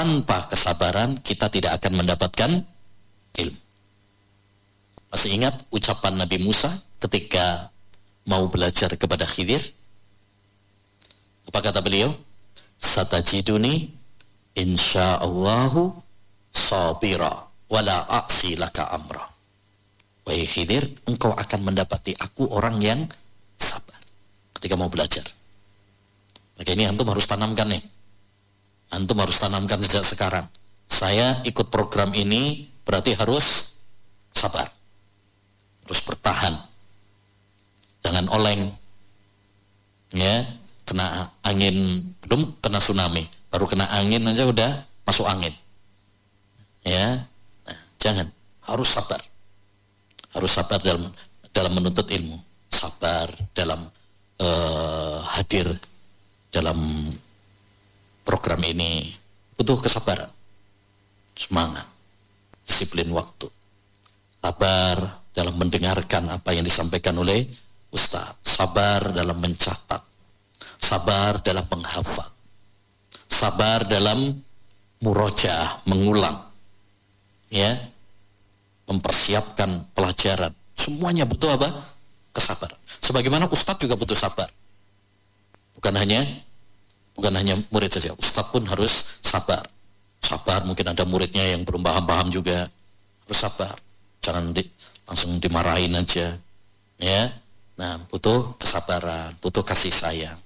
tanpa kesabaran kita tidak akan mendapatkan ilmu. Masih ingat ucapan Nabi Musa ketika mau belajar kepada Khidir? Apa kata beliau? Satajiduni insyaallahu sabira wala a'si laka amra. Wahai Khidir, engkau akan mendapati aku orang yang sabar ketika mau belajar. Maka ini antum harus tanamkan nih. Antum harus tanamkan sejak sekarang. Saya ikut program ini berarti harus sabar. Harus bertahan. Jangan oleng. Ya, kena angin belum kena tsunami, baru kena angin aja udah masuk angin. Ya. Nah, jangan, harus sabar. Harus sabar dalam dalam menuntut ilmu, sabar dalam uh, hadir dalam program ini butuh kesabaran, semangat, disiplin waktu, sabar dalam mendengarkan apa yang disampaikan oleh Ustaz, sabar dalam mencatat, sabar dalam menghafal, sabar dalam murojaah, mengulang, ya, mempersiapkan pelajaran. Semuanya butuh apa? Kesabaran. Sebagaimana Ustadz juga butuh sabar. Bukan hanya bukan hanya murid saja, Ustadz pun harus sabar. Sabar, mungkin ada muridnya yang belum paham-paham juga, harus sabar. Jangan di, langsung dimarahin aja. Ya. Nah, butuh kesabaran, butuh kasih sayang.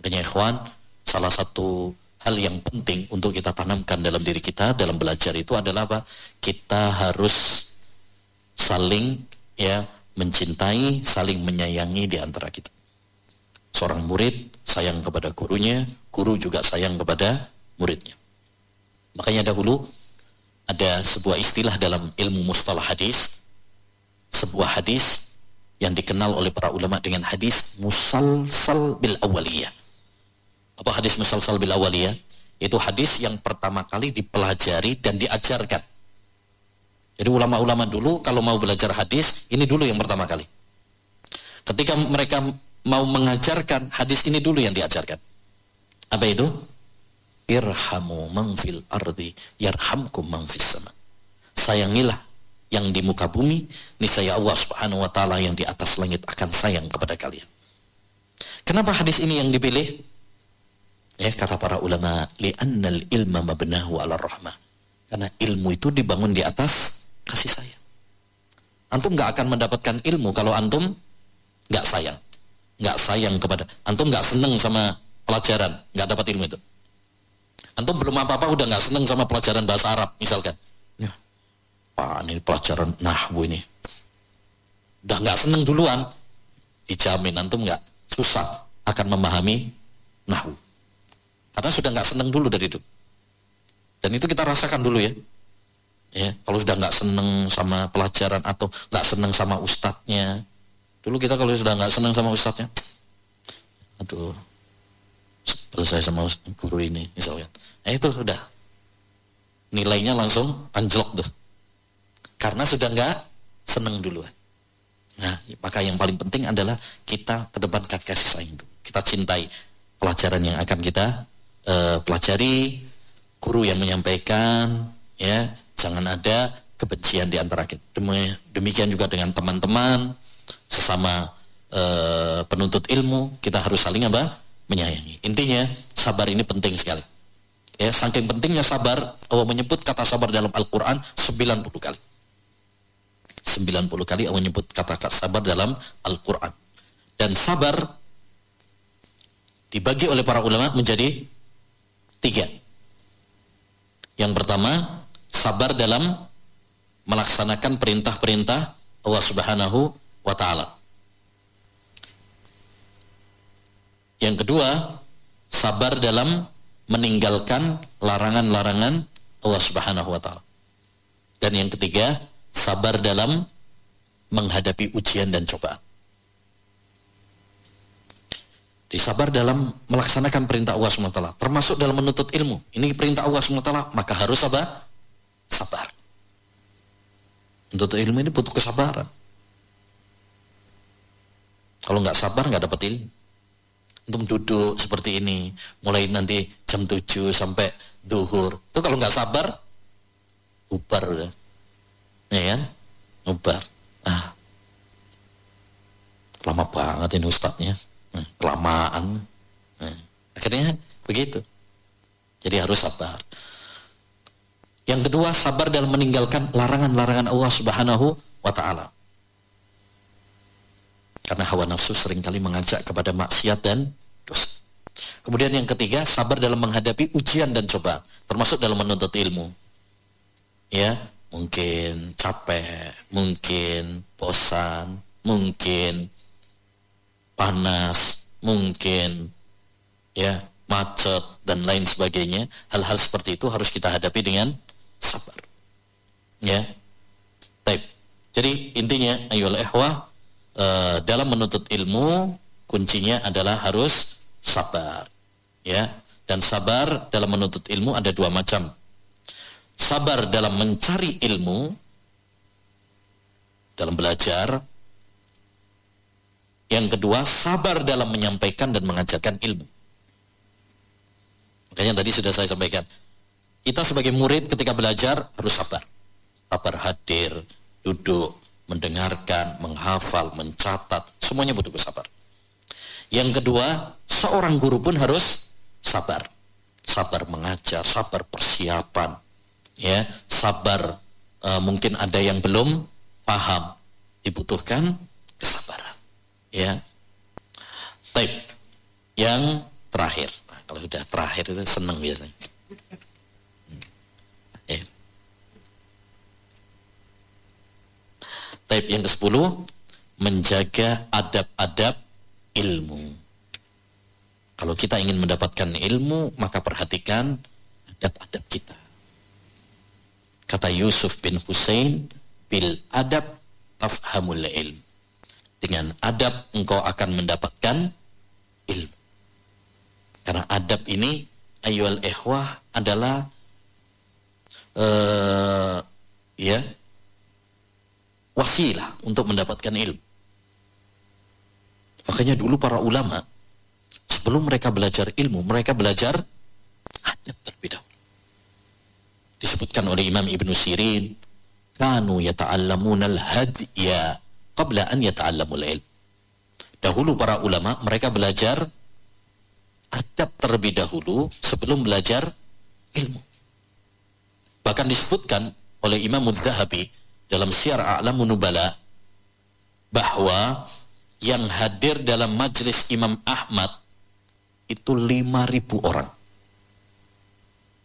Makanya ikhwan, salah satu hal yang penting untuk kita tanamkan dalam diri kita dalam belajar itu adalah apa? Kita harus saling ya mencintai, saling menyayangi di antara kita. Seorang murid sayang kepada gurunya, guru juga sayang kepada muridnya. Makanya dahulu ada sebuah istilah dalam ilmu mustalah hadis, sebuah hadis yang dikenal oleh para ulama dengan hadis musalsal bil awaliyah. Apa hadis musalsal bil awaliyah? Itu hadis yang pertama kali dipelajari dan diajarkan. Jadi ulama-ulama dulu kalau mau belajar hadis, ini dulu yang pertama kali. Ketika mereka mau mengajarkan, hadis ini dulu yang diajarkan. Apa itu? Irhamu mangfil ardi yarhamkum mangfis sama. Sayangilah yang di muka bumi, niscaya Allah Subhanahu wa taala yang di atas langit akan sayang kepada kalian. Kenapa hadis ini yang dipilih? Ya, kata para ulama, li'annal ilma mabnahu 'ala rahmah. Karena ilmu itu dibangun di atas kasih sayang. Antum nggak akan mendapatkan ilmu kalau antum nggak sayang. Nggak sayang kepada antum nggak seneng sama pelajaran, nggak dapat ilmu itu. Antum belum apa-apa udah nggak seneng sama pelajaran bahasa Arab misalkan. Pak ini pelajaran nahwu ini. Udah nggak seneng duluan, dijamin antum nggak susah akan memahami nahwu. Karena sudah nggak seneng dulu dari itu. Dan itu kita rasakan dulu ya. Ya, kalau sudah nggak seneng sama pelajaran atau nggak seneng sama ustadznya, dulu kita kalau sudah nggak seneng sama ustadznya, aduh, selesai sama guru ini misalnya. Nah itu sudah nilainya langsung anjlok tuh karena sudah nggak seneng duluan. Nah, maka yang paling penting adalah kita ke depan kasih sayang itu. Kita cintai pelajaran yang akan kita uh, pelajari, guru yang menyampaikan, ya, jangan ada kebencian di antara kita. Demikian juga dengan teman-teman, sesama uh, penuntut ilmu, kita harus saling apa? Menyayangi. Intinya, sabar ini penting sekali. Ya, saking pentingnya sabar, Allah menyebut kata sabar dalam Al-Quran 90 kali. 90 kali Allah menyebut kata-kata sabar dalam Al-Quran. Dan sabar dibagi oleh para ulama menjadi tiga. Yang pertama, sabar dalam melaksanakan perintah-perintah Allah Subhanahu wa taala. Yang kedua, sabar dalam meninggalkan larangan-larangan Allah Subhanahu wa taala. Dan yang ketiga, sabar dalam menghadapi ujian dan cobaan. Disabar dalam melaksanakan perintah Allah SWT, termasuk dalam menuntut ilmu. Ini perintah Allah SWT, maka harus apa? Sabar. Menuntut ilmu ini butuh kesabaran. Kalau nggak sabar nggak dapat ilmu. Untuk duduk seperti ini, mulai nanti jam 7 sampai duhur. Itu kalau nggak sabar, ubar udah. Ya kan? Ubar. Ah. Lama banget ini ustadznya. Nah, kelamaan. Nah, akhirnya begitu. Jadi harus sabar. Yang kedua, sabar dalam meninggalkan larangan-larangan Allah Subhanahu wa taala. Karena hawa nafsu sering kali mengajak kepada maksiat dan dosa. Kemudian yang ketiga, sabar dalam menghadapi ujian dan coba, termasuk dalam menuntut ilmu. Ya, mungkin capek, mungkin bosan, mungkin panas, mungkin ya macet dan lain sebagainya. Hal-hal seperti itu harus kita hadapi dengan sabar. Ya. Taib. Jadi intinya ayolah ehwah uh, dalam menuntut ilmu kuncinya adalah harus sabar. Ya. Dan sabar dalam menuntut ilmu ada dua macam. Sabar dalam mencari ilmu dalam belajar. Yang kedua, sabar dalam menyampaikan dan mengajarkan ilmu. Makanya tadi sudah saya sampaikan, kita sebagai murid ketika belajar harus sabar. Sabar hadir, duduk, mendengarkan, menghafal, mencatat, semuanya butuh kesabar. Yang kedua, seorang guru pun harus sabar. Sabar mengajar, sabar persiapan, ya, sabar e, mungkin ada yang belum paham, dibutuhkan kesabaran, ya. Tape. Yang terakhir, nah, kalau sudah terakhir itu senang biasanya. Taib yang ke-10 menjaga adab-adab ilmu. Kalau kita ingin mendapatkan ilmu, maka perhatikan adab-adab kita. Kata Yusuf bin Hussein, bil adab tafhamul ilm. Dengan adab engkau akan mendapatkan ilmu. Karena adab ini ayual ehwah adalah uh, ya wasilah untuk mendapatkan ilmu. Makanya dulu para ulama sebelum mereka belajar ilmu, mereka belajar adab terlebih dahulu. Disebutkan oleh Imam Ibn Sirin, kanu yata'allamuna al-hadya qabla an yata'allamul ilm. Dahulu para ulama mereka belajar adab terlebih dahulu sebelum belajar ilmu. Bahkan disebutkan oleh Imam Zahabi dalam Syiar A'lamun Nubala bahwa yang hadir dalam majelis Imam Ahmad itu 5000 orang.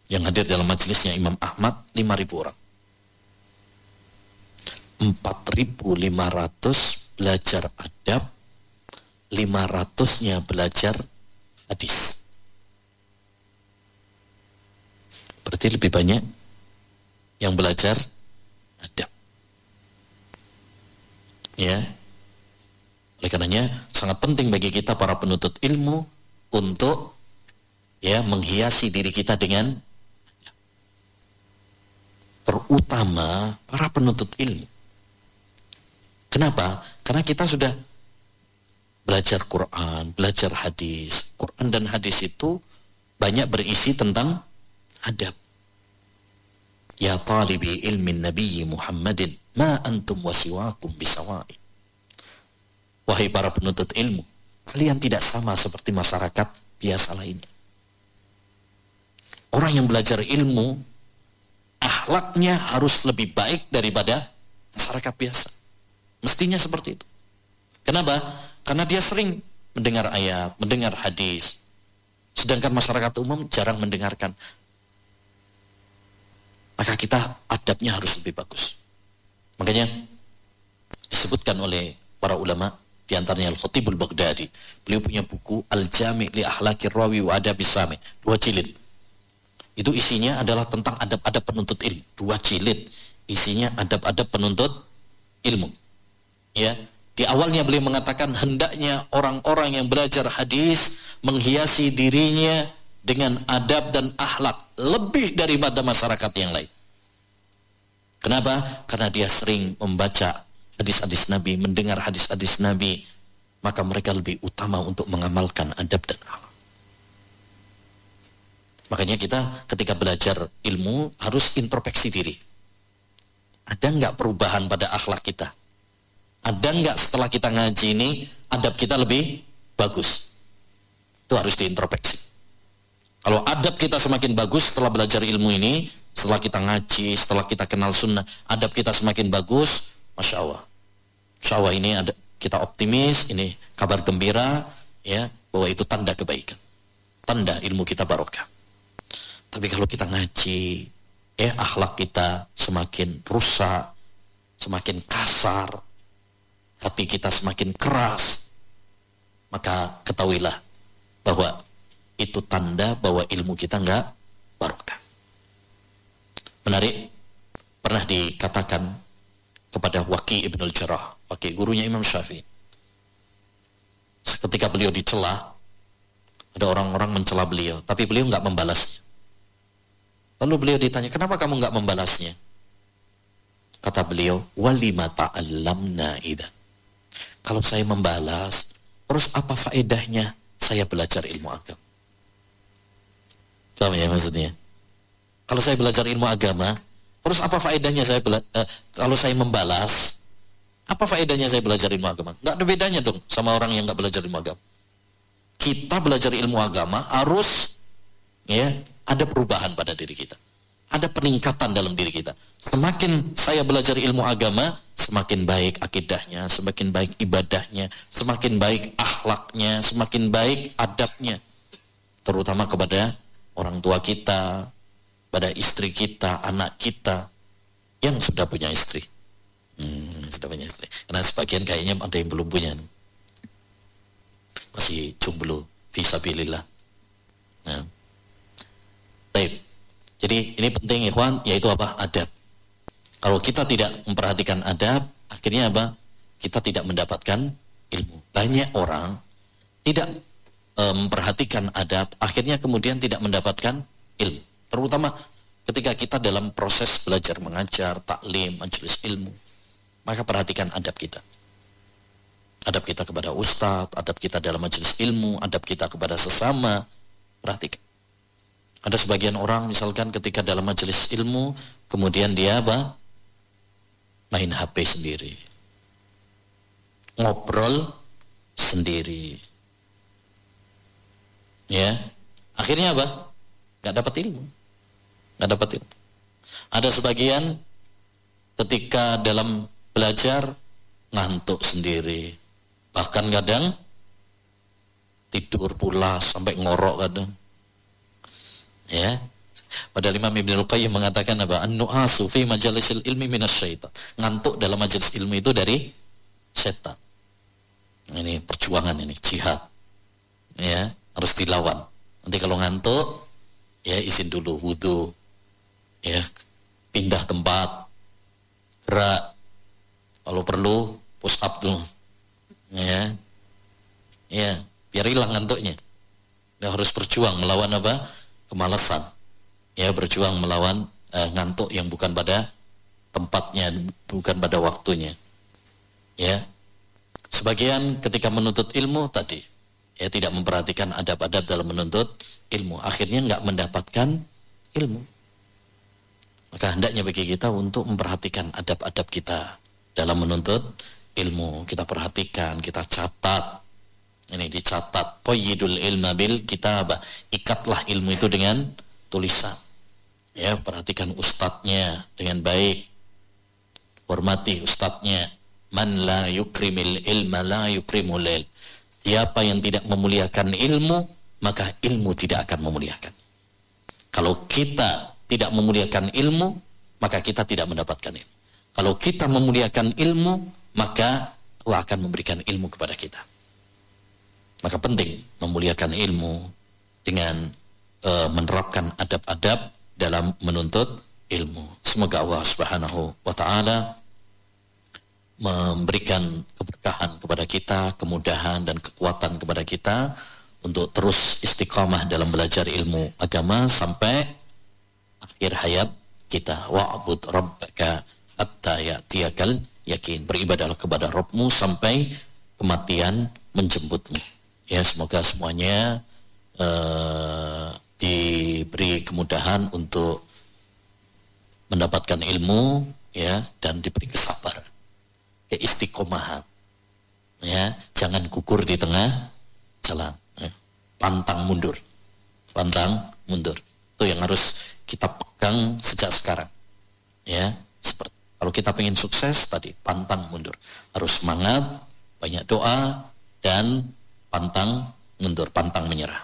Yang hadir dalam majelisnya Imam Ahmad 5000 orang. 4500 belajar adab, 500-nya belajar hadis. Berarti lebih banyak yang belajar adab. Ya. Oleh karenanya sangat penting bagi kita para penuntut ilmu untuk ya menghiasi diri kita dengan terutama para penuntut ilmu. Kenapa? Karena kita sudah belajar Quran, belajar hadis. Quran dan hadis itu banyak berisi tentang adab. Ya talibi ilmin Nabi Muhammadin Ma antum wasiwakum bisawa'i. Wahai para penuntut ilmu, kalian tidak sama seperti masyarakat biasa lainnya. Orang yang belajar ilmu, ahlaknya harus lebih baik daripada masyarakat biasa. Mestinya seperti itu. Kenapa? Karena dia sering mendengar ayat, mendengar hadis. Sedangkan masyarakat umum jarang mendengarkan. Maka kita adabnya harus lebih bagus. Makanya disebutkan oleh para ulama di antaranya Al-Khatibul Baghdadi. Beliau punya buku Al-Jami' li Ahlakir Rawi wa Adab Sami, dua jilid. Itu isinya adalah tentang adab-adab penuntut ilmu, dua jilid. Isinya adab-adab penuntut ilmu. Ya, di awalnya beliau mengatakan hendaknya orang-orang yang belajar hadis menghiasi dirinya dengan adab dan akhlak lebih daripada masyarakat yang lain. Kenapa? Karena dia sering membaca hadis-hadis Nabi, mendengar hadis-hadis Nabi, maka mereka lebih utama untuk mengamalkan adab dan akhlak. Makanya kita ketika belajar ilmu harus introspeksi diri. Ada nggak perubahan pada akhlak kita? Ada nggak setelah kita ngaji ini adab kita lebih bagus? Itu harus diintrospeksi. Kalau adab kita semakin bagus setelah belajar ilmu ini, setelah kita ngaji, setelah kita kenal sunnah, adab kita semakin bagus, masya Allah. Allah ini ada kita optimis, ini kabar gembira, ya bahwa itu tanda kebaikan, tanda ilmu kita barokah. Tapi kalau kita ngaji, ya akhlak kita semakin rusak, semakin kasar, hati kita semakin keras, maka ketahuilah bahwa itu tanda bahwa ilmu kita enggak barokah. Menarik, pernah dikatakan kepada Waki Ibnul Jarrah, Waki gurunya Imam Syafi'i. Ketika beliau dicela, ada orang-orang mencela beliau, tapi beliau enggak membalasnya. Lalu beliau ditanya, kenapa kamu nggak membalasnya? Kata beliau, walima ta'allamna idha. Kalau saya membalas, terus apa faedahnya saya belajar ilmu agama? Paham ya maksudnya? Kalau saya belajar ilmu agama, terus apa faedahnya saya bela eh, kalau saya membalas? Apa faedahnya saya belajar ilmu agama? Nggak ada bedanya dong sama orang yang nggak belajar ilmu agama. Kita belajar ilmu agama harus ya ada perubahan pada diri kita. Ada peningkatan dalam diri kita. Semakin saya belajar ilmu agama, semakin baik akidahnya, semakin baik ibadahnya, semakin baik akhlaknya, semakin baik adabnya. Terutama kepada orang tua kita, pada istri kita, anak kita yang sudah punya istri. Hmm, sudah punya istri. Karena sebagian kayaknya ada yang belum punya. Masih jomblo, visabilillah. Nah, Baik. Jadi ini penting ikhwan yaitu apa? Adab. Kalau kita tidak memperhatikan adab, akhirnya apa? Kita tidak mendapatkan ilmu. Banyak orang tidak e, memperhatikan adab, akhirnya kemudian tidak mendapatkan ilmu. Terutama ketika kita dalam proses belajar mengajar, taklim, majelis ilmu. Maka perhatikan adab kita. Adab kita kepada ustadz, adab kita dalam majelis ilmu, adab kita kepada sesama. Perhatikan. Ada sebagian orang misalkan ketika dalam majelis ilmu kemudian dia apa? Main HP sendiri. Ngobrol sendiri. Ya. Akhirnya apa? Gak dapat ilmu. Gak dapat ilmu. Ada sebagian ketika dalam belajar ngantuk sendiri. Bahkan kadang tidur pula sampai ngorok kadang Ya. Padahal Imam Ibn Al-Qayyim mengatakan apa? An-nu'asu fi majalisil ilmi minas syaitan. Ngantuk dalam majelis ilmu itu dari setan. Ini perjuangan ini, jihad. Ya, harus dilawan. Nanti kalau ngantuk, ya izin dulu wudhu. Ya, pindah tempat. Gerak. Kalau perlu push up dulu. Ya. Ya, biar hilang ngantuknya. Dia harus berjuang melawan apa? kemalasan ya berjuang melawan uh, ngantuk yang bukan pada tempatnya bukan pada waktunya ya sebagian ketika menuntut ilmu tadi ya tidak memperhatikan adab-adab dalam menuntut ilmu akhirnya nggak mendapatkan ilmu maka hendaknya bagi kita untuk memperhatikan adab-adab kita dalam menuntut ilmu. Kita perhatikan kita catat. Ini dicatat qayyidul ilma bil kitabah ikatlah ilmu itu dengan tulisan. Ya perhatikan ustadznya dengan baik. Hormati ustadznya. Man la yukrimil ilma la yukrimul il. Siapa yang tidak memuliakan ilmu maka ilmu tidak akan memuliakan. Kalau kita tidak memuliakan ilmu maka kita tidak mendapatkan ilmu kalau kita memuliakan ilmu maka Allah akan memberikan ilmu kepada kita maka penting memuliakan ilmu dengan e, menerapkan adab-adab dalam menuntut ilmu. Semoga Allah Subhanahu wa taala memberikan keberkahan kepada kita, kemudahan dan kekuatan kepada kita untuk terus istiqamah dalam belajar ilmu agama sampai akhir hayat kita. Wa'bud rabbaka hatta ya'tiyakal yakin. Beribadahlah kepada Rabbmu sampai kematian menjemputmu. Ya semoga semuanya uh, diberi kemudahan untuk mendapatkan ilmu ya dan diberi kesabaran keistiqomahan ya jangan gugur di tengah jalan ya. pantang mundur pantang mundur itu yang harus kita pegang sejak sekarang. Ya seperti kalau kita ingin sukses tadi pantang mundur. Harus semangat banyak doa dan pantang mundur pantang menyerah.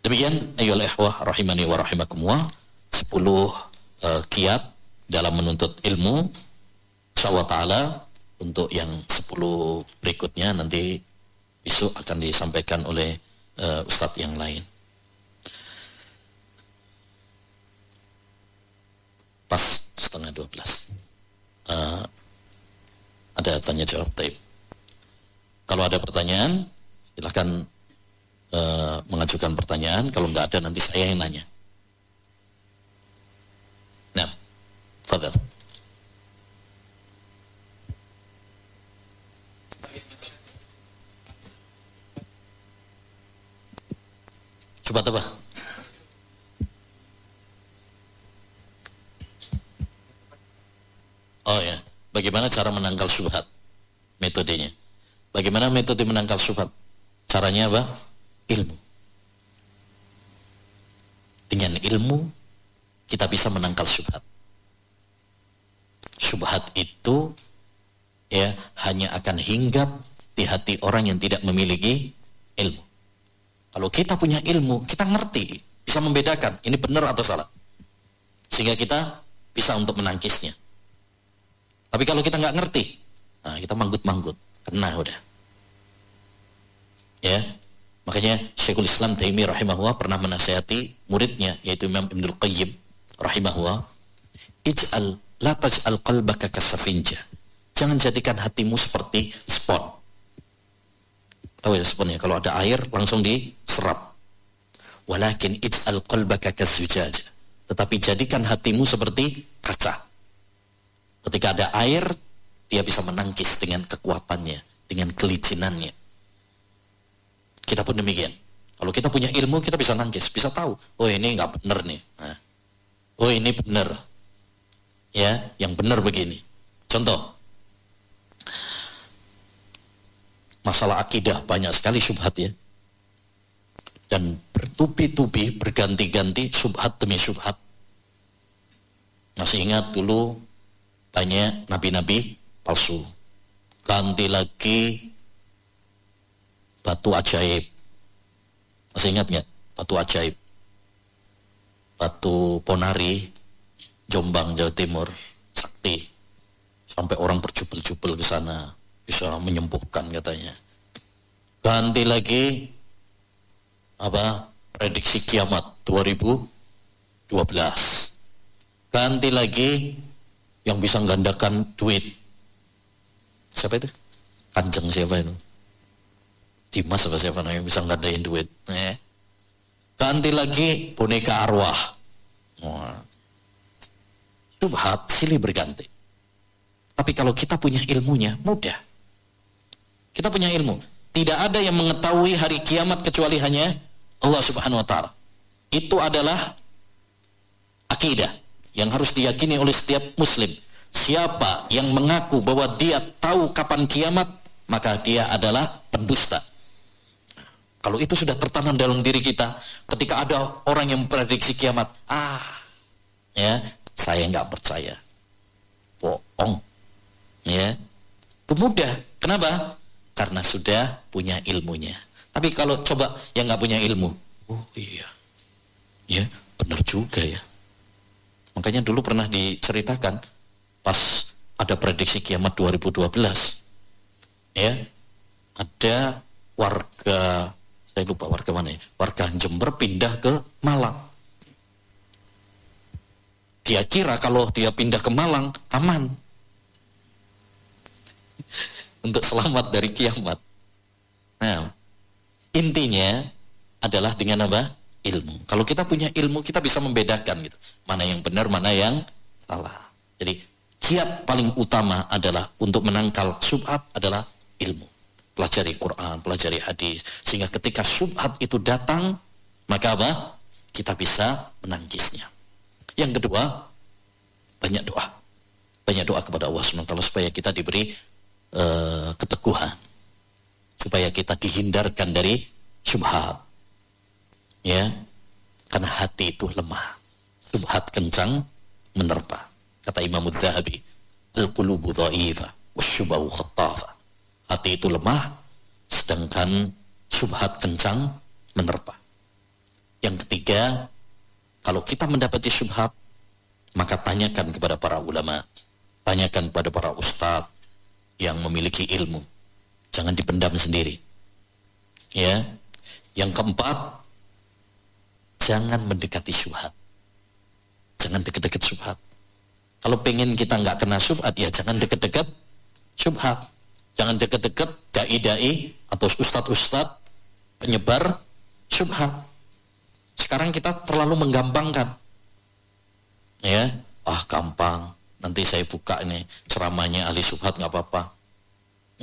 Demikian ayolah ikhwah rahimani wa rahimakumullah. 10 uh, kiat dalam menuntut ilmu. Insyaallah taala untuk yang 10 berikutnya nanti besok akan disampaikan oleh uh, ustadz yang lain. Pas setengah 12. Uh, ada tanya jawab taib. Kalau ada pertanyaan silahkan uh, mengajukan pertanyaan. Kalau nggak ada nanti saya yang nanya. Nah, Fadal. Coba apa? Oh ya, bagaimana cara menangkal subhat? Metodenya. Bagaimana metode menangkal subhat? Caranya apa? ilmu. Dengan ilmu kita bisa menangkal syubhat. Syubhat itu ya hanya akan hinggap di hati orang yang tidak memiliki ilmu. Kalau kita punya ilmu, kita ngerti, bisa membedakan ini benar atau salah. Sehingga kita bisa untuk menangkisnya. Tapi kalau kita nggak ngerti, nah kita manggut-manggut, kena udah. Ya, Makanya Syekhul Islam Taimiyah rahimahullah pernah menasihati muridnya yaitu Imam Ibnul Qayyim rahimahullah, "Ij'al la taj'al qalbaka kasafinja." Jangan jadikan hatimu seperti spon. Tahu ya sponnya kalau ada air langsung diserap. Walakin ij'al qalbaka kazujaja. Tetapi jadikan hatimu seperti kaca. Ketika ada air, dia bisa menangkis dengan kekuatannya, dengan kelicinannya kita pun demikian. Kalau kita punya ilmu, kita bisa nangkis, bisa tahu. Oh ini nggak benar nih. Nah. Oh ini benar. Ya, yang benar begini. Contoh, masalah akidah banyak sekali subhat ya. Dan bertubi-tubi, berganti-ganti subhat demi subhat. Masih ingat dulu banyak nabi-nabi palsu. Ganti lagi batu ajaib. Masih ingat nggak? Batu ajaib. Batu Ponari, Jombang, Jawa Timur, sakti. Sampai orang berjubel-jubel ke sana, bisa menyembuhkan katanya. Ganti lagi apa? Prediksi kiamat 2012. Ganti lagi yang bisa menggandakan duit. Siapa itu? Kanjeng siapa itu? Dimas apa siapa namanya bisa ngadain duit. Eh. Ganti lagi boneka arwah. Wah. Subhat silih berganti. Tapi kalau kita punya ilmunya, mudah. Kita punya ilmu. Tidak ada yang mengetahui hari kiamat kecuali hanya Allah Subhanahu wa taala. Itu adalah akidah yang harus diyakini oleh setiap muslim. Siapa yang mengaku bahwa dia tahu kapan kiamat, maka dia adalah pendusta. Kalau itu sudah tertanam dalam diri kita, ketika ada orang yang memprediksi kiamat, ah, ya, saya nggak percaya, bohong, ya, mudah. Kenapa? Karena sudah punya ilmunya. Tapi kalau coba yang nggak punya ilmu, oh iya, ya, benar juga ya. Makanya dulu pernah diceritakan pas ada prediksi kiamat 2012, ya, ada warga saya lupa warga mana ya, warga Jember pindah ke Malang. Dia kira kalau dia pindah ke Malang aman. Untuk selamat dari kiamat. Nah, intinya adalah dengan apa? Ilmu. Kalau kita punya ilmu, kita bisa membedakan gitu. Mana yang benar, mana yang salah. Jadi, kiat paling utama adalah untuk menangkal subhat adalah ilmu pelajari Quran, pelajari hadis. Sehingga ketika subhat itu datang, maka apa? kita bisa menangkisnya. Yang kedua, banyak doa. Banyak doa kepada Allah SWT supaya kita diberi uh, keteguhan. Supaya kita dihindarkan dari syubhat. Ya, karena hati itu lemah. Subhat kencang menerpa. Kata Imam Zahabi, al-qulubu dha'ifa, wasyubahu khattafa. Hati itu lemah, sedangkan subhat kencang menerpa. Yang ketiga, kalau kita mendapati subhat, maka tanyakan kepada para ulama, tanyakan kepada para ustadz yang memiliki ilmu. Jangan dipendam sendiri. Ya. Yang keempat, jangan mendekati syubhat. Jangan dekat-dekat syubhat. Kalau pengen kita nggak kena syubhat, ya jangan dekat-dekat syubhat. Jangan dekat-dekat dai-dai atau ustadz-ustadz penyebar syubhat. Sekarang kita terlalu menggampangkan. Ya, ah gampang. Nanti saya buka ini ceramahnya ahli syubhat nggak apa-apa.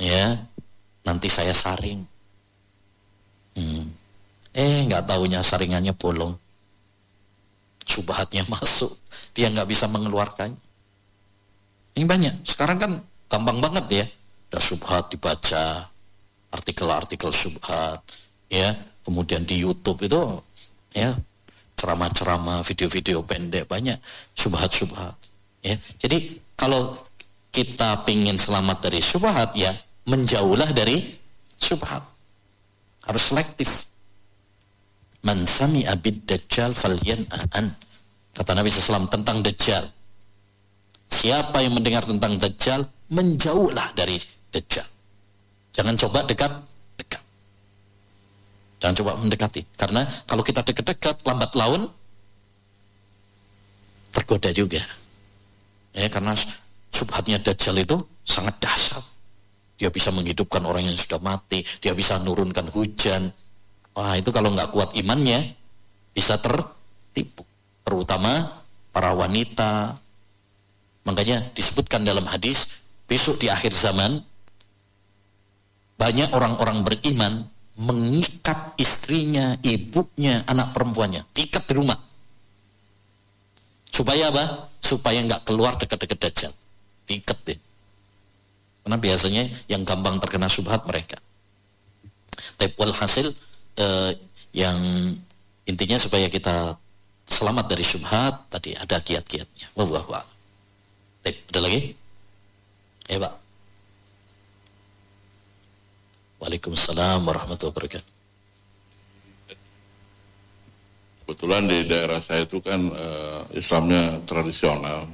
Ya, nanti saya saring. Hmm. Eh, nggak taunya saringannya bolong. Subhatnya masuk. Dia nggak bisa mengeluarkan. Ini banyak. Sekarang kan gampang banget ya. Ada subhat dibaca, artikel-artikel subhat, ya. Kemudian di YouTube itu, ya, ceramah-ceramah, video-video pendek banyak subhat-subhat, ya. Jadi kalau kita ingin selamat dari subhat, ya menjauhlah dari subhat. Harus selektif. Man sami'a bid dajjal falyan'an. Kata Nabi SAW tentang dajjal. Siapa yang mendengar tentang dajjal, menjauhlah dari dajjal. Jangan coba dekat, dekat. Jangan coba mendekati. Karena kalau kita dekat-dekat, lambat laun, tergoda juga. Ya, karena subhatnya dajjal itu sangat dahsyat. Dia bisa menghidupkan orang yang sudah mati, dia bisa menurunkan hujan, Wah itu kalau nggak kuat imannya bisa tertipu. Terutama para wanita. Makanya disebutkan dalam hadis besok di akhir zaman banyak orang-orang beriman mengikat istrinya, ibunya, anak perempuannya, diikat di rumah. Supaya apa? Supaya nggak keluar dekat-dekat dajjal. Diikat deh. Karena biasanya yang gampang terkena subhat mereka. Tapi hasil eh, yang intinya supaya kita selamat dari syubhat tadi ada kiat-kiatnya. Wah, wah, wah. Ada lagi? Ya, Pak. Waalaikumsalam warahmatullahi wabarakatuh. Kebetulan di daerah saya itu kan uh, Islamnya tradisional.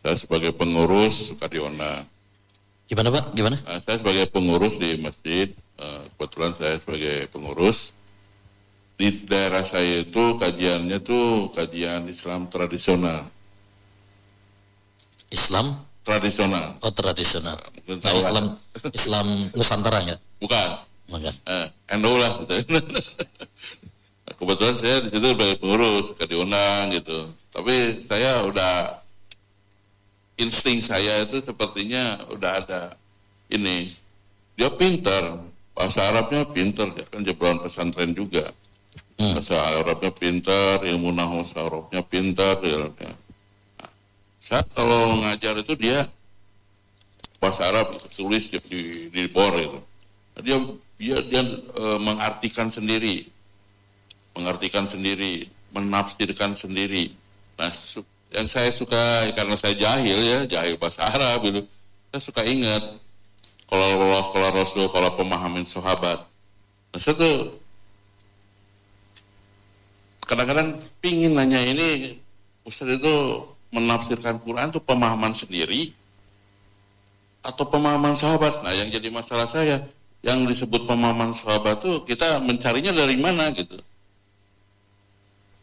Saya sebagai pengurus Kadiona. Gimana Pak? Gimana? Uh, saya sebagai pengurus di masjid kebetulan saya sebagai pengurus di daerah saya itu kajiannya tuh kajian Islam tradisional. Islam tradisional. Oh tradisional. Mungkin tahu Islam Islam Nusantara ya? Bukan. Bukan. Eh, NU lah. Kebetulan saya di situ sebagai pengurus, diundang gitu. Tapi saya udah insting saya itu sepertinya udah ada ini. Dia pintar, bahasa Arabnya pinter ya kan jebron pesantren juga. Hmm. bahasa Arabnya pinter ilmu nahu Arabnya pinter ya. Nah, saat kalau ngajar itu dia bahasa Arab tulis di, di, di bor itu. Nah, dia dia dia e, mengartikan sendiri. Mengartikan sendiri menafsirkan sendiri. Nah yang saya suka karena saya jahil ya jahil bahasa Arab gitu saya suka ingat kalau Allah, kalau Rasul, kalau pemahaman sahabat. Nah, saya tuh kadang-kadang pingin nanya ini Ustaz itu menafsirkan Quran itu pemahaman sendiri atau pemahaman sahabat. Nah, yang jadi masalah saya yang disebut pemahaman sahabat itu kita mencarinya dari mana gitu.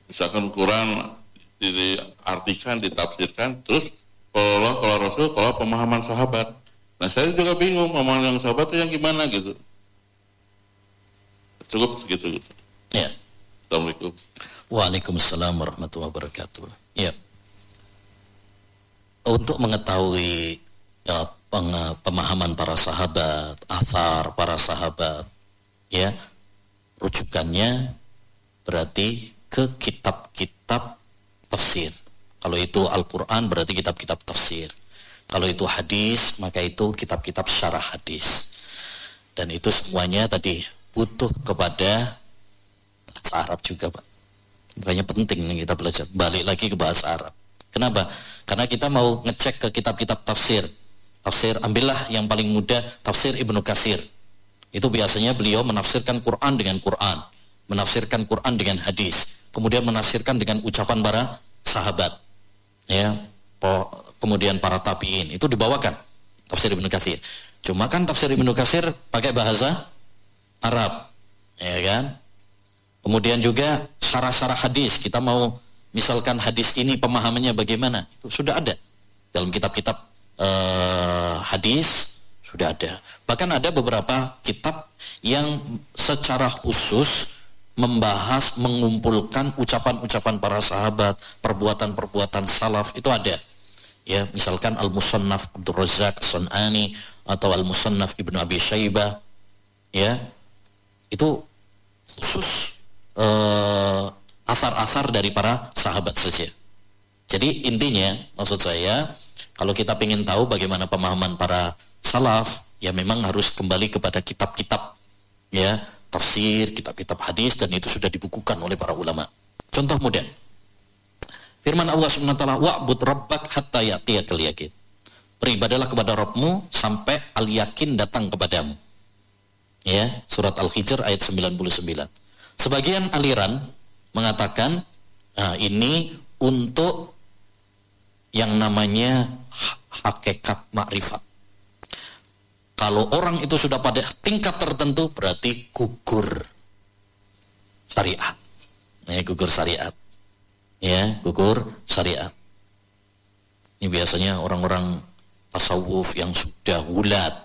Misalkan Quran diartikan, ditafsirkan, terus kalau kalau Rasul, kalau pemahaman sahabat. Nah saya juga bingung ngomong yang sahabat itu yang gimana gitu. Cukup segitu. Gitu. Ya. Assalamualaikum. Waalaikumsalam warahmatullahi wabarakatuh. Ya. Untuk mengetahui ya, pemahaman para sahabat, athar para sahabat, ya, rujukannya berarti ke kitab-kitab tafsir. Kalau itu Al-Quran berarti kitab-kitab tafsir. Kalau itu hadis, maka itu kitab-kitab syarah hadis. Dan itu semuanya tadi butuh kepada bahasa Arab juga, Pak. Makanya penting nih kita belajar. Balik lagi ke bahasa Arab. Kenapa? Karena kita mau ngecek ke kitab-kitab tafsir. Tafsir, ambillah yang paling mudah, tafsir Ibnu Kasir. Itu biasanya beliau menafsirkan Quran dengan Quran. Menafsirkan Quran dengan hadis. Kemudian menafsirkan dengan ucapan para sahabat. Ya, kemudian para tabiin. Itu dibawakan. Tafsir Ibnu Kasir. Cuma kan tafsir Ibnu Kasir pakai bahasa Arab. Ya kan? Kemudian juga syarah-syarah hadis. Kita mau misalkan hadis ini pemahamannya bagaimana itu sudah ada dalam kitab-kitab uh, hadis sudah ada bahkan ada beberapa kitab yang secara khusus membahas mengumpulkan ucapan-ucapan para sahabat perbuatan-perbuatan salaf itu ada ya misalkan al musannaf Abdul Razak Sunani atau al musannaf Ibnu Abi Syaibah ya itu khusus uh, asar-asar dari para sahabat saja. Jadi intinya maksud saya kalau kita ingin tahu bagaimana pemahaman para salaf ya memang harus kembali kepada kitab-kitab ya tafsir, kitab-kitab hadis dan itu sudah dibukukan oleh para ulama. Contoh mudah. Firman Allah Subhanahu wa taala, "Wa'bud rabbak hatta ya'tiyakal yakin." Beribadalah kepada Rabbmu sampai al-yakin datang kepadamu. Ya, surat Al-Hijr ayat 99. Sebagian aliran mengatakan nah, ini untuk yang namanya hakikat makrifat. Kalau orang itu sudah pada tingkat tertentu berarti gugur syariat. Ya, gugur syariat. Ya, gugur syariat. Ini biasanya orang-orang tasawuf yang sudah wulat,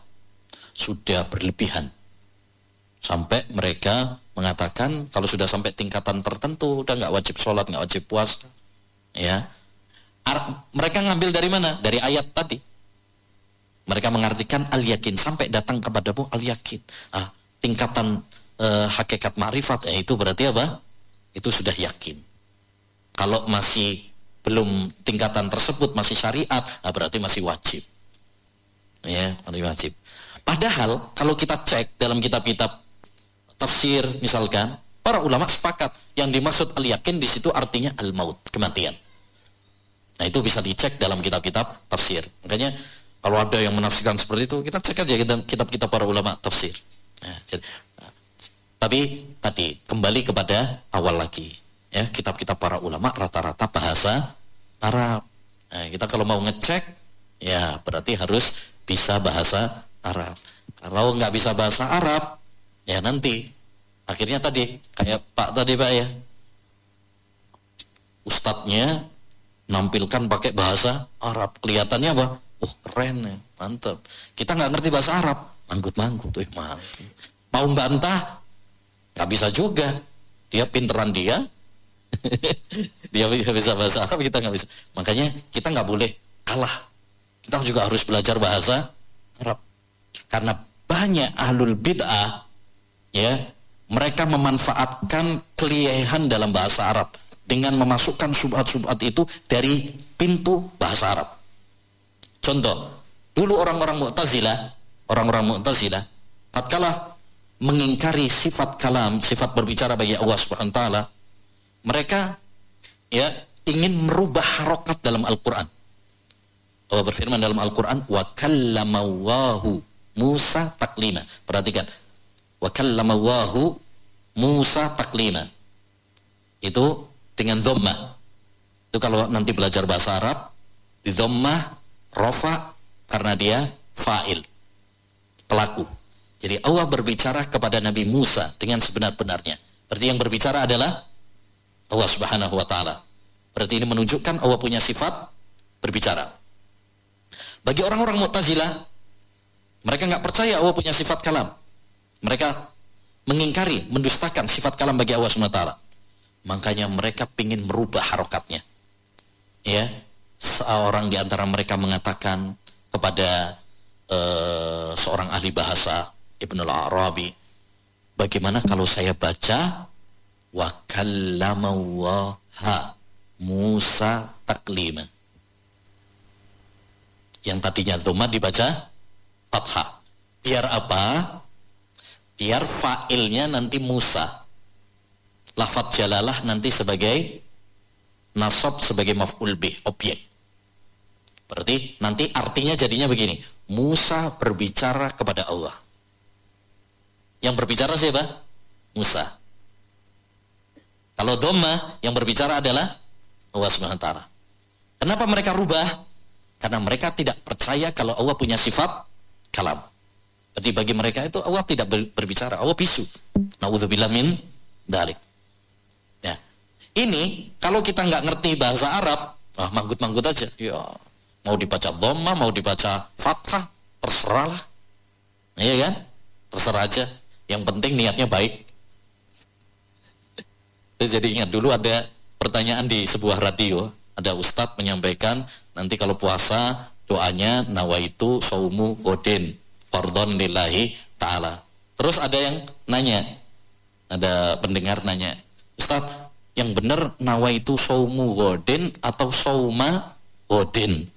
sudah berlebihan. Sampai mereka mengatakan kalau sudah sampai tingkatan tertentu udah nggak wajib sholat nggak wajib puasa ya. Ar mereka ngambil dari mana? Dari ayat tadi. Mereka mengartikan al yakin sampai datang kepadamu al yakin. Ah, tingkatan eh, hakikat ma'rifat ya itu berarti apa? Itu sudah yakin kalau masih belum tingkatan tersebut masih syariat ah, berarti masih wajib ya masih wajib padahal kalau kita cek dalam kitab-kitab tafsir misalkan, para ulama sepakat yang dimaksud al-yakin di situ artinya al-maut, kematian. Nah, itu bisa dicek dalam kitab-kitab tafsir. Makanya kalau ada yang menafsirkan seperti itu, kita cek aja kitab-kitab para ulama tafsir. Nah, jadi, nah, tapi tadi kembali kepada awal lagi, ya kitab-kitab para ulama rata-rata bahasa Arab. Nah, kita kalau mau ngecek, ya berarti harus bisa bahasa Arab. Kalau nggak bisa bahasa Arab, Ya nanti akhirnya tadi kayak Pak tadi Pak ya. Ustadznya nampilkan pakai bahasa Arab. Kelihatannya apa? Oh keren ya, mantap. Kita nggak ngerti bahasa Arab, manggut-manggut tuh mantap. Mau bantah nggak bisa juga. Dia pinteran dia, dia bisa bahasa Arab kita nggak bisa. Makanya kita nggak boleh kalah. Kita juga harus belajar bahasa Arab. Karena banyak ahlul bid'ah ya mereka memanfaatkan kelihayan dalam bahasa Arab dengan memasukkan subhat-subhat itu dari pintu bahasa Arab. Contoh, dulu orang-orang Mu'tazilah, orang-orang Mu'tazilah tatkala mengingkari sifat kalam, sifat berbicara bagi Allah Subhanahu wa taala, mereka ya ingin merubah harokat dalam Al-Qur'an. Allah berfirman dalam Al-Qur'an, "Wa Musa taklima." Perhatikan, wa Musa taklima. Itu dengan dhammah itu kalau nanti belajar bahasa Arab di dhammah rofa karena dia fa'il pelaku. Jadi Allah berbicara kepada Nabi Musa dengan sebenar-benarnya. Berarti yang berbicara adalah Allah subhanahu wa ta'ala berarti ini menunjukkan Allah punya sifat berbicara bagi orang-orang Mu'tazilah mereka nggak percaya Allah punya sifat kalam mereka mengingkari, mendustakan sifat kalam bagi Allah SWT. Makanya mereka ingin merubah harokatnya. Ya, seorang di antara mereka mengatakan kepada uh, seorang ahli bahasa Ibn al-Arabi, bagaimana kalau saya baca wa kallamallaha Musa taklima. Yang tadinya dhamma dibaca fathah. Biar apa? Biar fa'ilnya nanti Musa. Lafat jalalah nanti sebagai nasab sebagai maf'ul bih, objek. Berarti nanti artinya jadinya begini. Musa berbicara kepada Allah. Yang berbicara siapa? Musa. Kalau doma yang berbicara adalah Allah Subhanahu. Kenapa mereka rubah? Karena mereka tidak percaya kalau Allah punya sifat kalam. Jadi bagi mereka itu Allah tidak berbicara, Allah bisu. Nauzubillah min dalik. Ya. Ini kalau kita nggak ngerti bahasa Arab, ah manggut-manggut aja. Ya, mau dibaca dhamma, mau dibaca fathah, terserahlah. Iya kan? Terserah aja. Yang penting niatnya baik. Jadi ingat dulu ada pertanyaan di sebuah radio, ada ustadz menyampaikan nanti kalau puasa doanya nawaitu saumu godin fardhon lillahi ta'ala. Terus ada yang nanya, ada pendengar nanya, Ustadz, yang benar nawaitu saumu godin atau sauma godin?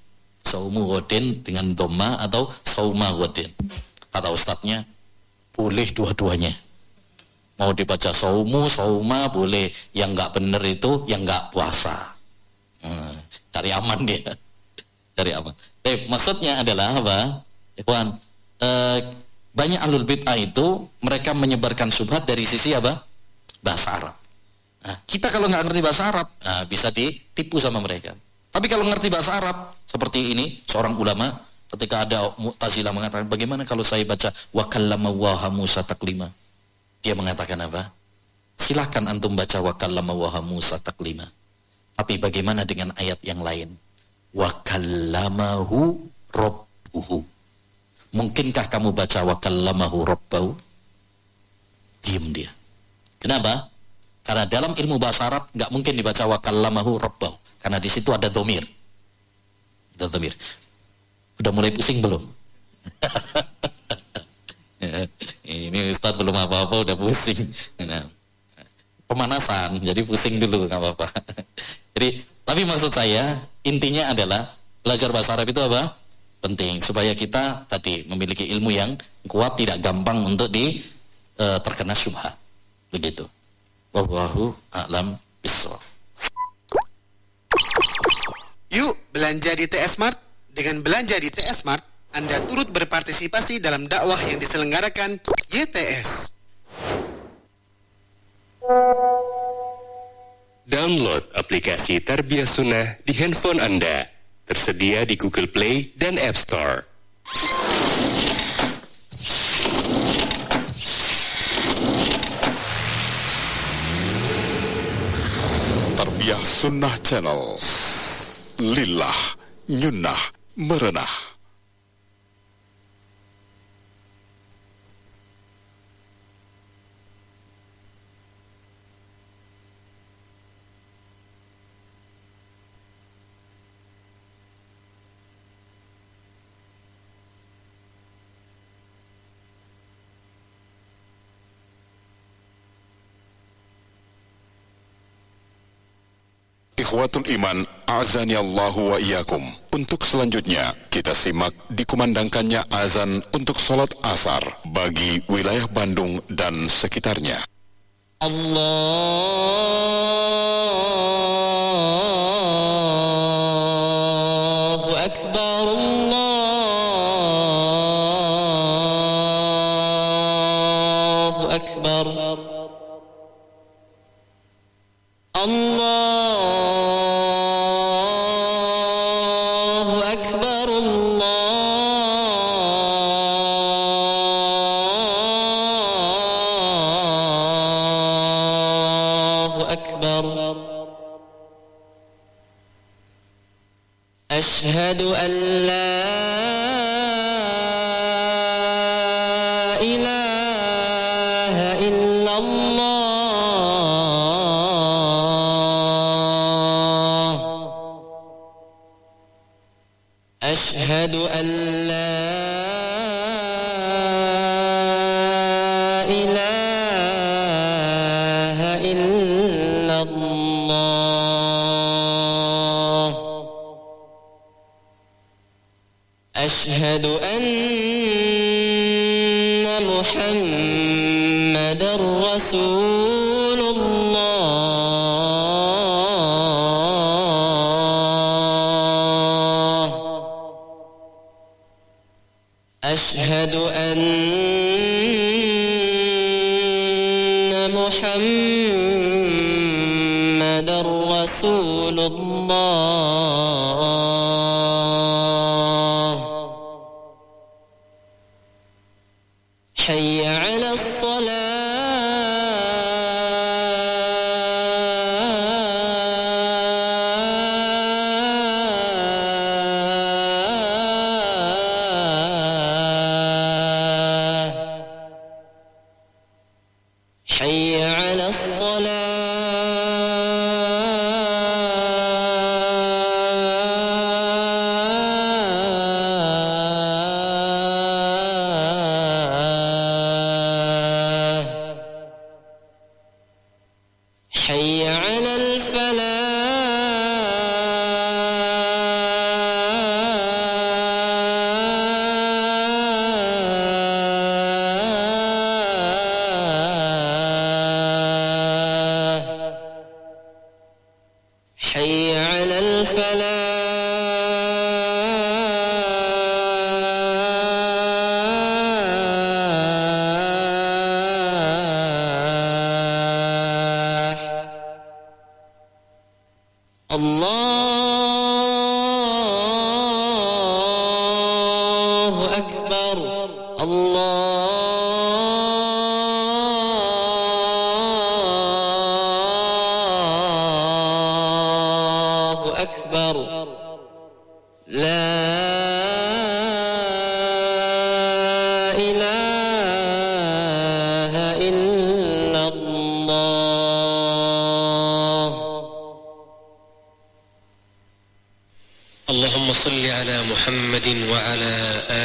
Saumu godin dengan doma atau sauma godin? Kata ustadznya, boleh dua-duanya mau dibaca saumu, sauma boleh. Yang nggak bener itu yang nggak puasa. Hmm, cari aman dia. cari aman. Eh, maksudnya adalah apa? Ikhwan, eh, banyak alul bid'ah itu mereka menyebarkan subhat dari sisi apa? Bahasa Arab. Nah, kita kalau nggak ngerti bahasa Arab, nah, bisa ditipu sama mereka. Tapi kalau ngerti bahasa Arab, seperti ini, seorang ulama ketika ada Mu'tazilah mengatakan, bagaimana kalau saya baca wa kallama Musa taklima? Dia mengatakan apa? Silahkan antum baca wa kallama Musa taklima. Tapi bagaimana dengan ayat yang lain? Wa kallamahu rabbuhu. Mungkinkah kamu baca wa kallamahu rabbahu? Diam dia. Kenapa? Karena dalam ilmu bahasa Arab nggak mungkin dibaca wa kallamahu rabbahu. Karena di situ ada domir. Ada domir. Udah mulai pusing belum? Ini Ustaz belum apa-apa udah pusing. Nah, pemanasan, jadi pusing dulu nggak apa-apa. Jadi, tapi maksud saya intinya adalah belajar bahasa Arab itu apa? Penting supaya kita tadi memiliki ilmu yang kuat, tidak gampang untuk di e, terkena syubhat. Begitu. Wallahu a'lam bishawab. Yuk belanja di TS Mart. Dengan belanja di TS Mart, anda turut berpartisipasi dalam dakwah yang diselenggarakan YTS. Download aplikasi Tarbiyah Sunnah di handphone Anda. Tersedia di Google Play dan App Store. Tarbiyah Sunnah Channel. Lillah, nyunnah, merenah. Ikhwatul Iman, azani Allahu wa iyakum. Untuk selanjutnya, kita simak dikumandangkannya azan untuk sholat asar bagi wilayah Bandung dan sekitarnya. Allahu محمد رسول الله.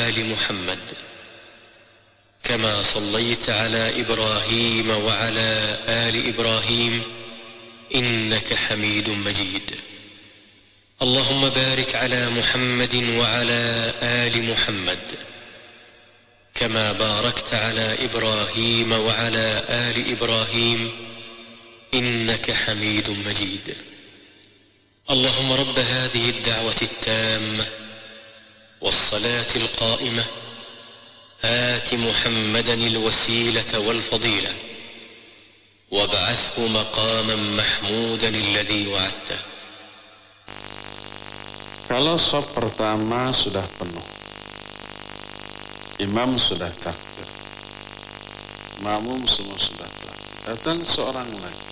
آل محمد كما صليت على إبراهيم وعلى آل إبراهيم إنك حميد مجيد. اللهم بارك على محمد وعلى آل محمد كما باركت على إبراهيم وعلى آل إبراهيم إنك حميد مجيد. اللهم رب هذه الدعوة التامة والصلاة القائمة آت محمدا الوسيلة والفضيلة وابعثه مقاما محمودا الذي وعدته Kalau sop pertama sudah penuh, imam sudah takbir, makmum semua sudah takbir, datang seorang lagi.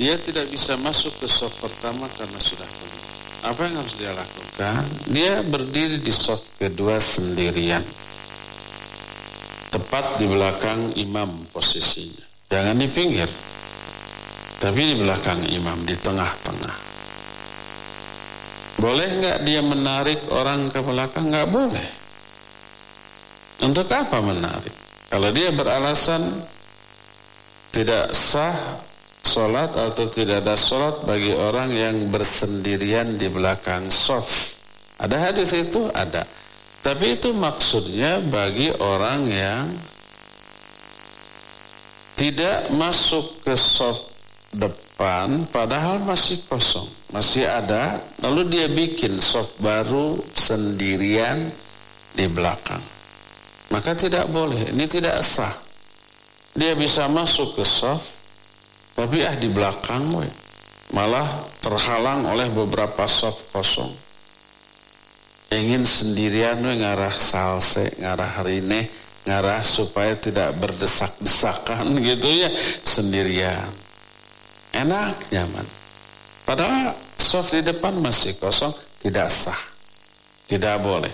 Dia tidak bisa masuk ke sop pertama karena sudah penuh. Apa yang harus dia lakukan? Dia berdiri di sop kedua sendirian. Tepat di belakang imam posisinya. Jangan di pinggir. Tapi di belakang imam, di tengah-tengah. Boleh nggak dia menarik orang ke belakang? Nggak boleh. Untuk apa menarik? Kalau dia beralasan tidak sah sholat atau tidak ada sholat bagi orang yang bersendirian di belakang sof. Ada hadis itu? Ada. Tapi itu maksudnya bagi orang yang tidak masuk ke soft depan padahal masih kosong, masih ada, lalu dia bikin soft baru sendirian di belakang. Maka tidak boleh, ini tidak sah. Dia bisa masuk ke soft tapi ah di belakang we. Malah terhalang oleh beberapa soft kosong. Ingin sendirian we ngarah salse, ngarah harine, ngarah supaya tidak berdesak-desakan gitu ya sendirian. Enak, nyaman. Padahal soft di depan masih kosong, tidak sah. Tidak boleh.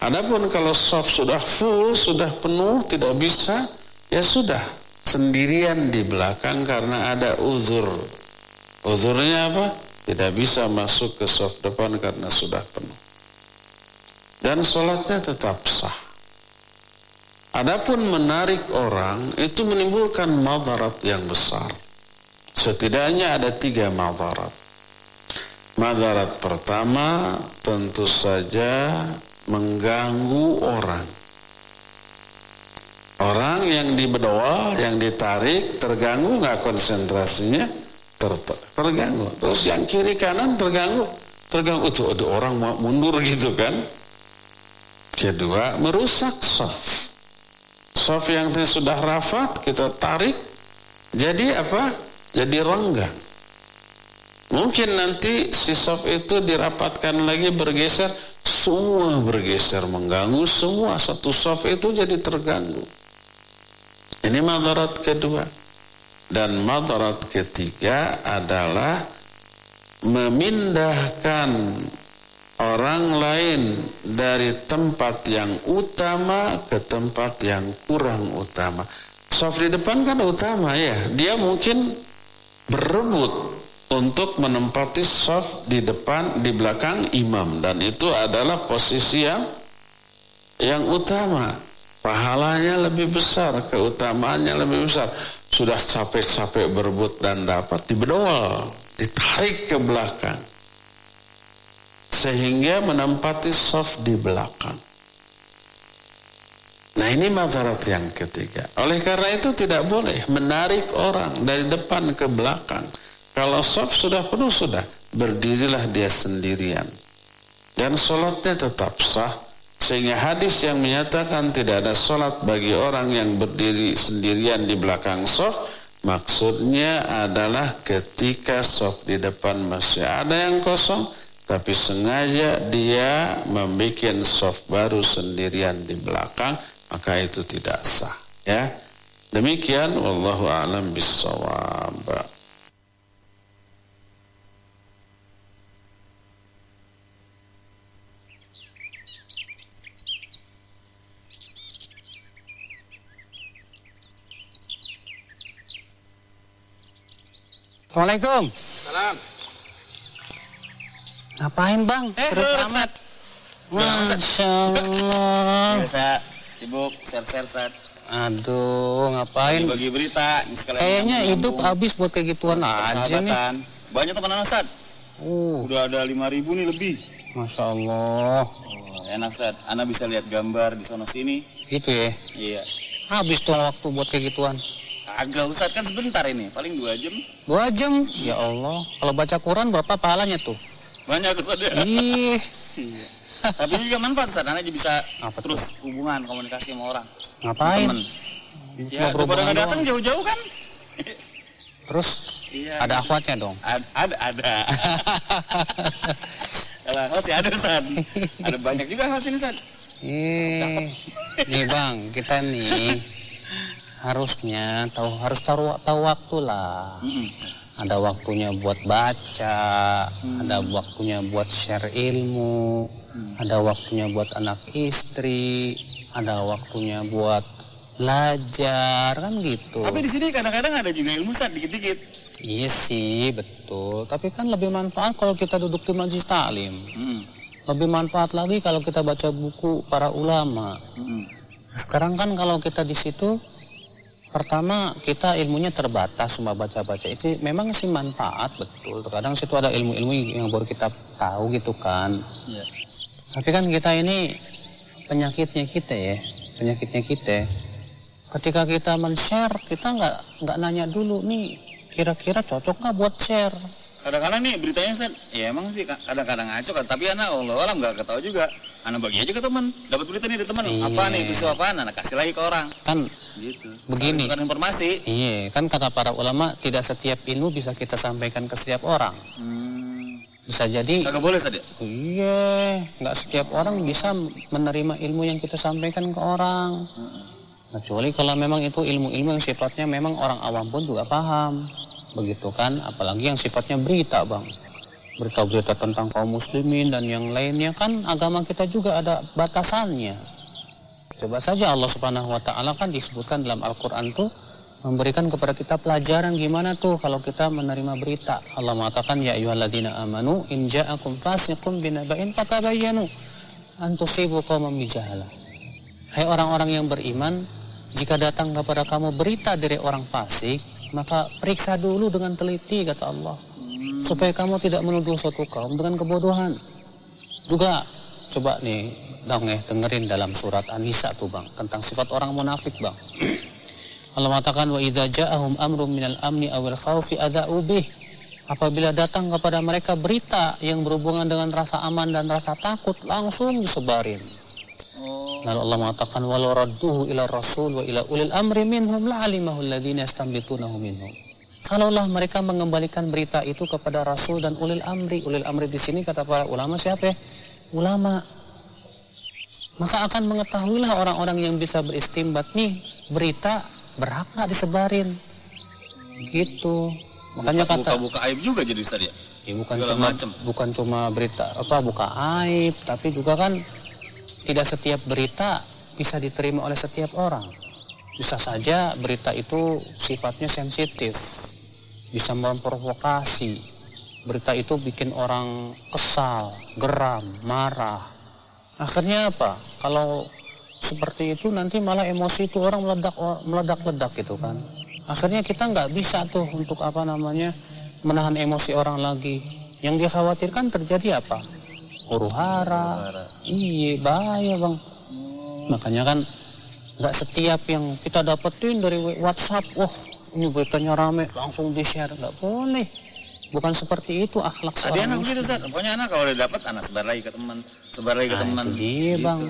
Adapun kalau soft sudah full, sudah penuh, tidak bisa, ya sudah sendirian di belakang karena ada uzur. Uzurnya apa? Tidak bisa masuk ke soft depan karena sudah penuh. Dan sholatnya tetap sah. Adapun menarik orang itu menimbulkan madarat yang besar. Setidaknya ada tiga madarat. Madarat pertama tentu saja mengganggu orang. Orang yang dibedoa, yang ditarik, terganggu nggak konsentrasinya? Ter terganggu. Terus yang kiri kanan terganggu, terganggu itu ada orang mau mundur gitu kan? Kedua, merusak soft. Soft yang sudah rafat kita tarik, jadi apa? Jadi renggang. Mungkin nanti si soft itu dirapatkan lagi bergeser, semua bergeser mengganggu semua satu soft itu jadi terganggu. Ini madarat kedua. Dan madarat ketiga adalah memindahkan orang lain dari tempat yang utama ke tempat yang kurang utama. Soft di depan kan utama ya. Dia mungkin berebut untuk menempati soft di depan di belakang imam dan itu adalah posisi yang yang utama pahalanya lebih besar, keutamaannya lebih besar. Sudah capek-capek berebut dan dapat dibedol, ditarik ke belakang. Sehingga menempati soft di belakang. Nah ini madarat yang ketiga. Oleh karena itu tidak boleh menarik orang dari depan ke belakang. Kalau soft sudah penuh sudah, berdirilah dia sendirian. Dan sholatnya tetap sah sehingga hadis yang menyatakan tidak ada sholat bagi orang yang berdiri sendirian di belakang sof, maksudnya adalah ketika sof di depan masih ada yang kosong, tapi sengaja dia membuat sof baru sendirian di belakang, maka itu tidak sah. Ya, demikian. Wallahu a'lam. Assalamualaikum. Salam. Ngapain bang? Eh, Terus lu, amat. Masya Allah. Biasa sibuk share-share Ustaz. Aduh, ngapain? Bagi berita ini sekalian Kayaknya hidup habis buat kayak gituan aja nih. Banyak teman Ustaz. Uh, Udah ada 5000 nih lebih. Masya Allah. Oh, enak Ustaz. Ana bisa lihat gambar di sono sini. Gitu ya. Iya. Habis tuh waktu buat kayak gituan. Agak Ustaz kan sebentar ini, paling dua jam. Dua jam. Ya Allah. Kalau baca Quran berapa pahalanya tuh? Banyak Ustaz ya. Ih. Iya. Tapi juga manfaat Ustaz, Ana jadi bisa Apa tuh? terus hubungan komunikasi sama orang. Ngapain? Temen. Ya, daripada nggak datang jauh-jauh kan? Terus Iya. ada akhwatnya dong. Ad- ada ada. Kalau akhwat sih ada Ustaz. Ada banyak juga akhwat sini Ustaz. Ih. Nih bang, kita nih harusnya tahu harus tahu tahu waktu lah. Mm-mm. Ada waktunya buat baca, ada waktunya buat share ilmu, ada waktunya buat anak istri, ada waktunya buat belajar kan gitu. Tapi di sini kadang-kadang ada juga ilmu Ustaz dikit-dikit. Iya sih betul. Tapi kan lebih manfaat kalau kita duduk di majlis taklim. Mm-mm. Lebih manfaat lagi kalau kita baca buku para ulama. Mm-mm. Sekarang kan kalau kita di situ pertama kita ilmunya terbatas cuma baca-baca itu memang sih manfaat betul. Terkadang situ ada ilmu-ilmu yang baru kita tahu gitu kan. Iya. Tapi kan kita ini penyakitnya kita ya, penyakitnya kita. Ketika kita men-share, kita nggak nggak nanya dulu nih kira-kira cocok nggak buat share. Kadang-kadang nih beritanya Ustaz, ya emang sih kadang-kadang ngaco kan, tapi anak Allah alam nggak ketahui juga. Anak bagi aja ke teman, dapat berita nih dari teman, Iya. apa nih peristiwa apa, anak kasih lagi ke orang. Kan Gitu. Begini. Tukar informasi. iya, kan kata para ulama tidak setiap ilmu bisa kita sampaikan ke setiap orang. Hmm. Bisa jadi Kagak boleh Ustaz ya? Iya, nggak setiap orang bisa menerima ilmu yang kita sampaikan ke orang. Kecuali kalau memang itu ilmu-ilmu yang sifatnya memang orang awam pun juga paham. Begitu kan, apalagi yang sifatnya berita, Bang. Berita-berita tentang kaum muslimin dan yang lainnya kan agama kita juga ada batasannya. Coba saja Allah Subhanahu wa taala kan disebutkan dalam Al-Qur'an tuh memberikan kepada kita pelajaran gimana tuh kalau kita menerima berita. Allah mengatakan ya ayyuhalladzina amanu in ja'akum fasiqun binaba'in fatabayyanu an tusibu qauman bijahalah. Hai orang-orang yang beriman, jika datang kepada kamu berita dari orang fasik, maka periksa dulu dengan teliti kata Allah. supaya kamu tidak menuduh suatu kaum dengan kebodohan. Juga coba nih dong ya dengerin dalam surat An-Nisa tuh bang tentang sifat orang munafik bang. Allah mengatakan wa idza ja'ahum amrun minal amni awil khaufi ada'u bih. Apabila datang kepada mereka berita yang berhubungan dengan rasa aman dan rasa takut langsung disebarin. Lalu Allah mengatakan walau radduhu ila rasul wa ila ulil amri minhum la'alimahu alladhina yastambitunahu minhum. Kalaulah mereka mengembalikan berita itu kepada rasul dan ulil amri, ulil amri di sini kata para ulama siapa? ya? Ulama. Maka akan mengetahuilah orang-orang yang bisa beristimbat nih berita berhak nggak disebarin. Gitu. Makanya kata buka-buka aib juga jadi Ustaz ya. Ya, bukan Segala cuma macem. bukan cuma berita apa buka aib, tapi juga kan tidak setiap berita bisa diterima oleh setiap orang. Bisa saja berita itu sifatnya sensitif, bisa memprovokasi. Berita itu bikin orang kesal, geram, marah. Akhirnya apa? Kalau seperti itu nanti malah emosi itu orang meledak meledak-ledak gitu kan. Akhirnya kita nggak bisa tuh untuk apa namanya menahan emosi orang lagi. Yang dikhawatirkan terjadi apa? Huru hara. Iya bahaya bang. Makanya kan nggak setiap yang kita dapetin dari WhatsApp, wah ini beritanya rame langsung di share nggak boleh. Bukan seperti itu akhlak Ada seorang anak begitu muslim. Ustaz. Pokoknya anak kalau udah dapat anak sebar lagi ke teman, sebar lagi ke Nah, teman. itu dia bang.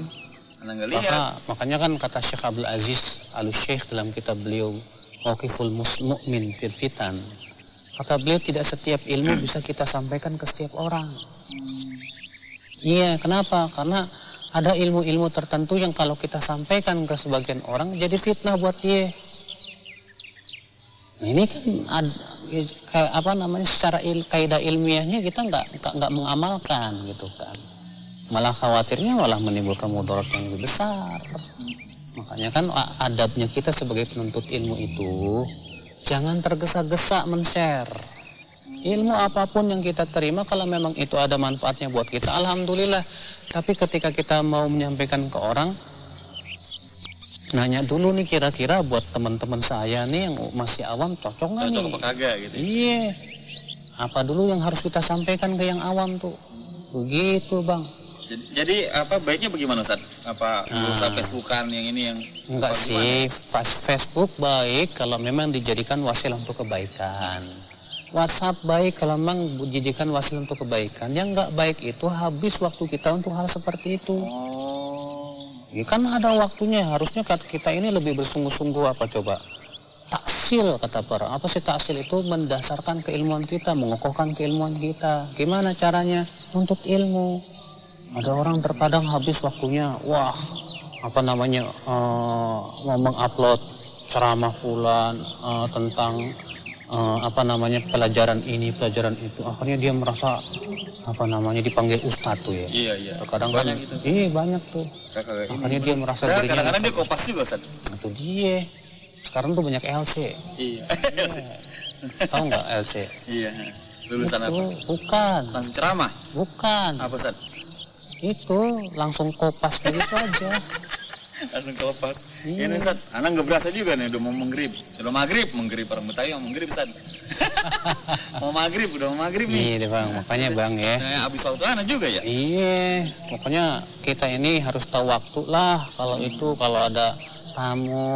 Anak nggak lihat. Maka, makanya kan kata Syekh Abdul Aziz Al Syekh dalam kitab beliau Mauqiful Mus- Mu'min fil Fitan. Kata beliau tidak setiap ilmu bisa kita sampaikan ke setiap orang. Iya, kenapa? Karena ada ilmu-ilmu tertentu yang kalau kita sampaikan ke sebagian orang jadi fitnah buat dia. Nah, ini kan ad, kayak apa namanya secara il, kaidah ilmiahnya kita nggak nggak mengamalkan gitu kan malah khawatirnya malah menimbulkan mudarat yang lebih besar makanya kan adabnya kita sebagai penuntut ilmu itu jangan tergesa-gesa men-share ilmu apa pun yang kita terima kalau memang itu ada manfaatnya buat kita alhamdulillah tapi ketika kita mau menyampaikan ke orang nanya dulu nih kira-kira buat teman-teman saya nih yang masih awam cocok nggak Cocok nih apa kagak gitu. Iya. Apa dulu yang harus kita sampaikan ke yang awam tuh? Begitu, Bang. Jadi, jadi apa baiknya bagaimana Ustaz? Apa berusaha Facebookan yang ini yang. Enggak sih, Facebook baik kalau memang dijadikan wasilah untuk kebaikan. WhatsApp baik kalau memang dijadikan wasilah untuk kebaikan. Yang enggak baik itu habis waktu kita untuk hal seperti itu. Ya kan ada waktunya, harusnya kat- kita ini lebih bersungguh-sungguh apa coba? Taksil kata para. Apa sih taksil itu mendasarkan keilmuan kita, mengokohkan keilmuan kita. Gimana caranya? Untuk ilmu. Ada orang terkadang habis waktunya, wah apa namanya eh, mau mengupload ceramah fulan eh, tentang eh, apa namanya pelajaran ini pelajaran itu akhirnya dia merasa apa namanya dipanggil ustadz tuh ya Iya, iya. terkadang kan Banyak itu. iya banyak tuh Kagak ini. akhirnya dia merasa Nah, kadang-kadang dia kopas juga Ustaz. itu dia sekarang tuh banyak LC Iya. tahu nggak LC iya. Lulusan itu apa? bukan Langsung ceramah. bukan Apa Ustaz? itu langsung kopas begitu aja Langsung kelepas. Iya. Ini Ustaz, anak nggak berasa juga nih udah mau menggrib. Udah maghrib, menggrib orang Betawi yang menggrib Ustaz. mau maghrib, udah mau maghrib nih. iya deh bang makanya bang ya habis waktu anak juga ya. Iya, pokoknya kita ini harus tahu waktu lah kalau itu kalau ada tamu